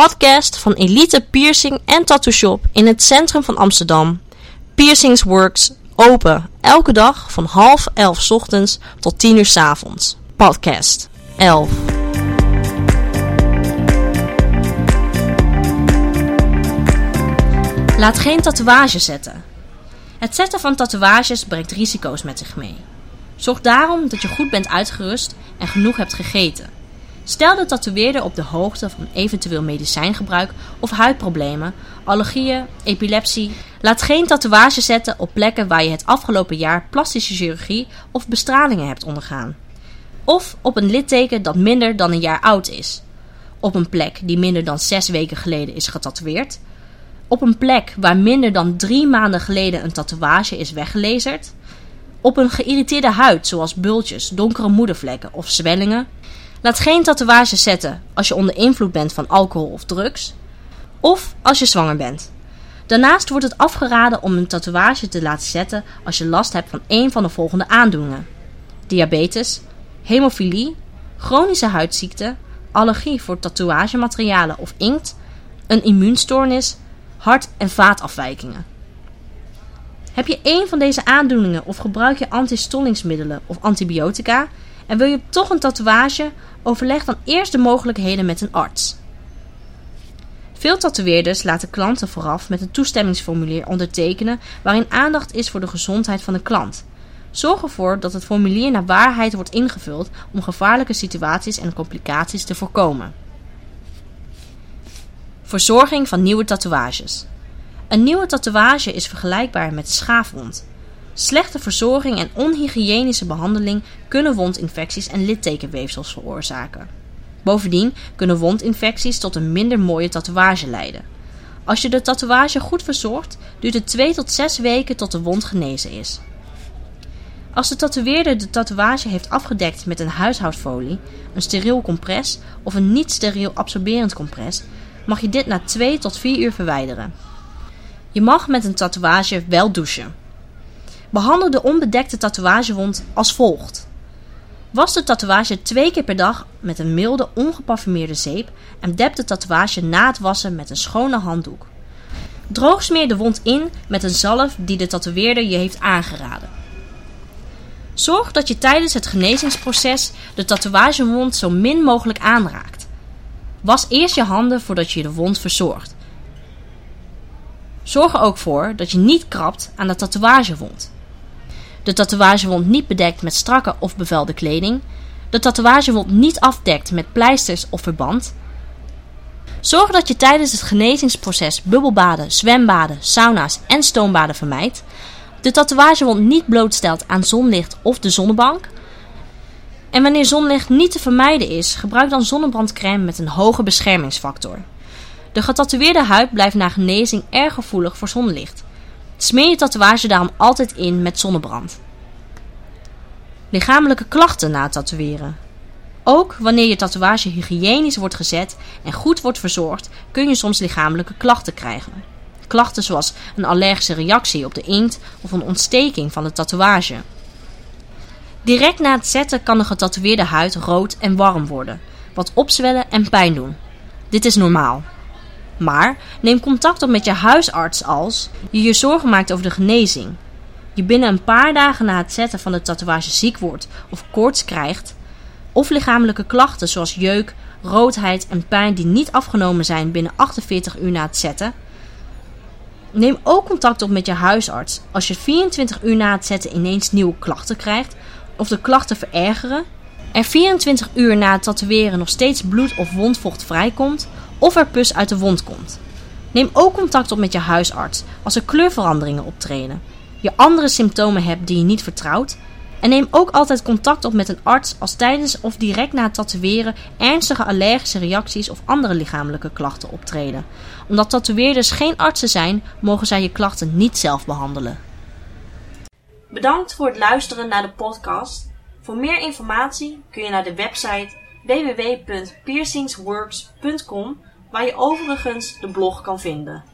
podcast van Elite Piercing en Tattoo Shop in het centrum van Amsterdam. Piercings Works, open elke dag van half elf ochtends tot 10 uur 's avonds. Podcast 11. Laat geen tatoeage zetten. Het zetten van tatoeages brengt risico's met zich mee. Zorg daarom dat je goed bent uitgerust en genoeg hebt gegeten. Stel de tatoeëerder op de hoogte van eventueel medicijngebruik of huidproblemen, allergieën, epilepsie. Laat geen tatoeage zetten op plekken waar je het afgelopen jaar plastische chirurgie of bestralingen hebt ondergaan. Of op een litteken dat minder dan een jaar oud is. Op een plek die minder dan zes weken geleden is getatoeëerd. Op een plek waar minder dan drie maanden geleden een tatoeage is weggelezerd. Op een geïrriteerde huid, zoals bultjes, donkere moedervlekken of zwellingen. Laat geen tatoeage zetten als je onder invloed bent van alcohol of drugs. Of als je zwanger bent. Daarnaast wordt het afgeraden om een tatoeage te laten zetten als je last hebt van een van de volgende aandoeningen: diabetes, hemofilie, chronische huidziekte, allergie voor tatoeagematerialen of inkt, een immuunstoornis, hart- en vaatafwijkingen. Heb je één van deze aandoeningen of gebruik je antistollingsmiddelen of antibiotica en wil je toch een tatoeage, overleg dan eerst de mogelijkheden met een arts. Veel tatoeëerders laten klanten vooraf met een toestemmingsformulier ondertekenen waarin aandacht is voor de gezondheid van de klant. Zorg ervoor dat het formulier naar waarheid wordt ingevuld om gevaarlijke situaties en complicaties te voorkomen. Verzorging van nieuwe tatoeages. Een nieuwe tatoeage is vergelijkbaar met schaafwond. Slechte verzorging en onhygiënische behandeling kunnen wondinfecties en littekenweefsels veroorzaken. Bovendien kunnen wondinfecties tot een minder mooie tatoeage leiden. Als je de tatoeage goed verzorgt, duurt het 2 tot 6 weken tot de wond genezen is. Als de tatoeëerder de tatoeage heeft afgedekt met een huishoudfolie, een steriel compress of een niet-steriel absorberend compress, mag je dit na 2 tot 4 uur verwijderen. Je mag met een tatoeage wel douchen. Behandel de onbedekte tatoeagewond als volgt. Was de tatoeage twee keer per dag met een milde, ongeparfumeerde zeep en dep de tatoeage na het wassen met een schone handdoek. Droog smeer de wond in met een zalf die de tatoeëerder je heeft aangeraden. Zorg dat je tijdens het genezingsproces de tatoeagewond zo min mogelijk aanraakt. Was eerst je handen voordat je de wond verzorgt. Zorg er ook voor dat je niet krabt aan de tatoeagewond. De tatoeagewond niet bedekt met strakke of bevelde kleding. De tatoeagewond niet afdekt met pleisters of verband. Zorg dat je tijdens het genezingsproces bubbelbaden, zwembaden, sauna's en stoombaden vermijdt. De tatoeagewond niet blootstelt aan zonlicht of de zonnebank. En wanneer zonlicht niet te vermijden is, gebruik dan zonnebrandcrème met een hoge beschermingsfactor. De getatoeëerde huid blijft na genezing erg gevoelig voor zonlicht. Smeer je tatoeage daarom altijd in met zonnebrand. Lichamelijke klachten na het tatoeëren. Ook wanneer je tatoeage hygiënisch wordt gezet en goed wordt verzorgd, kun je soms lichamelijke klachten krijgen. Klachten zoals een allergische reactie op de inkt of een ontsteking van de tatoeage. Direct na het zetten kan de getatoeëerde huid rood en warm worden, wat opzwellen en pijn doen. Dit is normaal. Maar neem contact op met je huisarts als je je zorgen maakt over de genezing. Je binnen een paar dagen na het zetten van de tatoeage ziek wordt of koorts krijgt, of lichamelijke klachten zoals jeuk, roodheid en pijn die niet afgenomen zijn binnen 48 uur na het zetten. Neem ook contact op met je huisarts als je 24 uur na het zetten ineens nieuwe klachten krijgt of de klachten verergeren, er 24 uur na het tatoeëren nog steeds bloed of wondvocht vrijkomt of er pus uit de wond komt. Neem ook contact op met je huisarts als er kleurveranderingen optreden, je andere symptomen hebt die je niet vertrouwt. En neem ook altijd contact op met een arts als tijdens of direct na het tatoeëren ernstige allergische reacties of andere lichamelijke klachten optreden. Omdat tatoeëerders geen artsen zijn, mogen zij je klachten niet zelf behandelen. Bedankt voor het luisteren naar de podcast. Voor meer informatie kun je naar de website www.piercingsworks.com waar je overigens de blog kan vinden.